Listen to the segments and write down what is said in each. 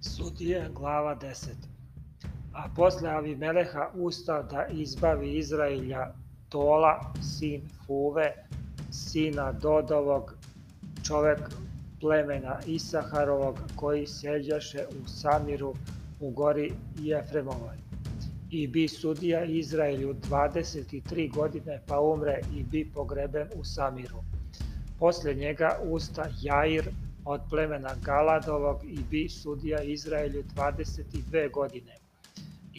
Sudija glava 10 A posle Avimeleha ustao da izbavi Izrailja Tola, sin Fuve, sina Dodovog, čovek plemena Isaharovog, koji seđaše u Samiru u gori Jefremovoj. I bi sudija Izraelju 23 godine pa umre i bi pogreben u Samiru. Posle njega usta Jair, od plemena Galadovog i bi sudija Izraelju 22 godine.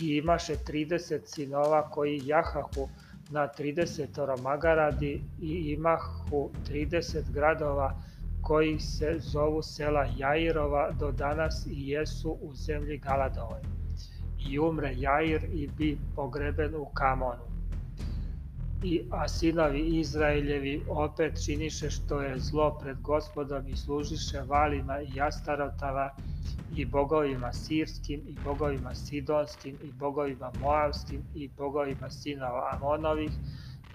I imaše 30 sinova koji jahahu na 30 magaradi i imahu 30 gradova koji se zovu sela Jairova do danas i jesu u zemlji Galadovoj. I umre Jair i bi pogreben u Kamonu. I, a sinovi Izraeljevi opet činiše što je zlo pred gospodom i služiše valima i jastarotava i bogovima sirskim i bogovima sidonskim i bogovima moavskim i bogovima sinova Amonovih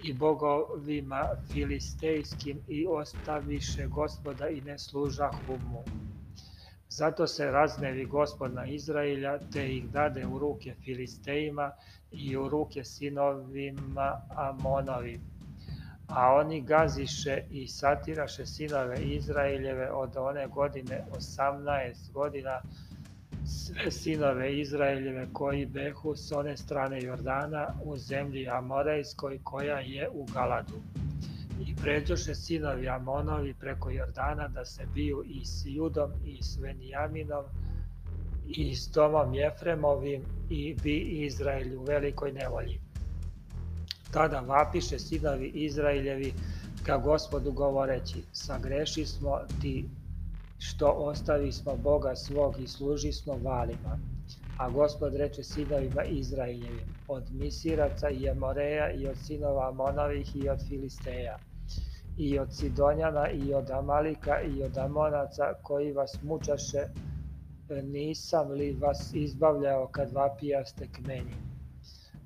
i bogovima filistejskim i ostaviše gospoda i ne služahu mu. Zato se raznevi gospoda Izraelja, te ih dade u ruke Filistejima i u ruke sinovima Amonovim. A oni gaziše i satiraše sinove Izraeljeve od one godine 18 godina sve sinove Izraeljeve koji behu s one strane Jordana u zemlji Amorejskoj koja je u Galadu i pređoše sinovi Amonovi preko Jordana da se biju i s Judom i s Venijaminom i s domom Jefremovim i bi Izraelju u velikoj nevolji. Tada vapiše sinovi Izraeljevi ka gospodu govoreći, sagreši smo ti što ostavi smo Boga svog i služi smo valima A gospod reče sinovima Izraeljevim, od Misiraca i Amoreja i od sinova Amonovih i od Filisteja, i od Sidonjana i od Amalika i od Amonaca koji vas mučaše, nisam li vas izbavljao kad vapijaste k meni.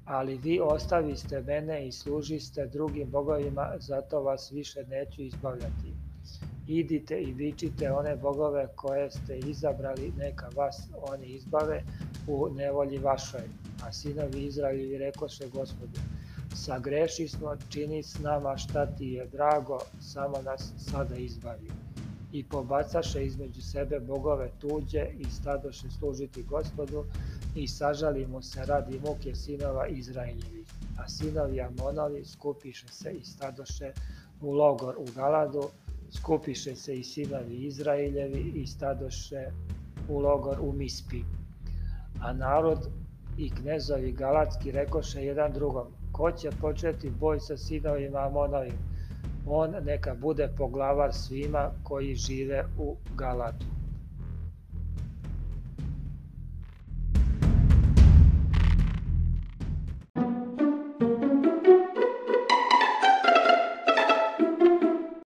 Ali vi ostaviste mene i služiste drugim bogovima, zato vas više neću izbavljati. Idite i vičite one bogove koje ste izabrali, neka vas oni izbave, u nevolji vašoj. A sinovi Izraeljevi rekoše gospodu, sagreši smo, čini s nama šta ti je drago, samo nas sada izbavi. I pobacaše između sebe bogove tuđe i stadoše služiti gospodu i sažali mu se radi muke sinova Izraeljevi. A sinovi Amonovi skupiše se i stadoše u logor u Galadu, skupiše se i sinovi Izraeljevi i stadoše u logor u Mispi a narod i knezovi galatski rekoše jedan drugom, ko će početi boj sa sinovima Amonovim? On neka bude poglavar svima koji žive u Galatu.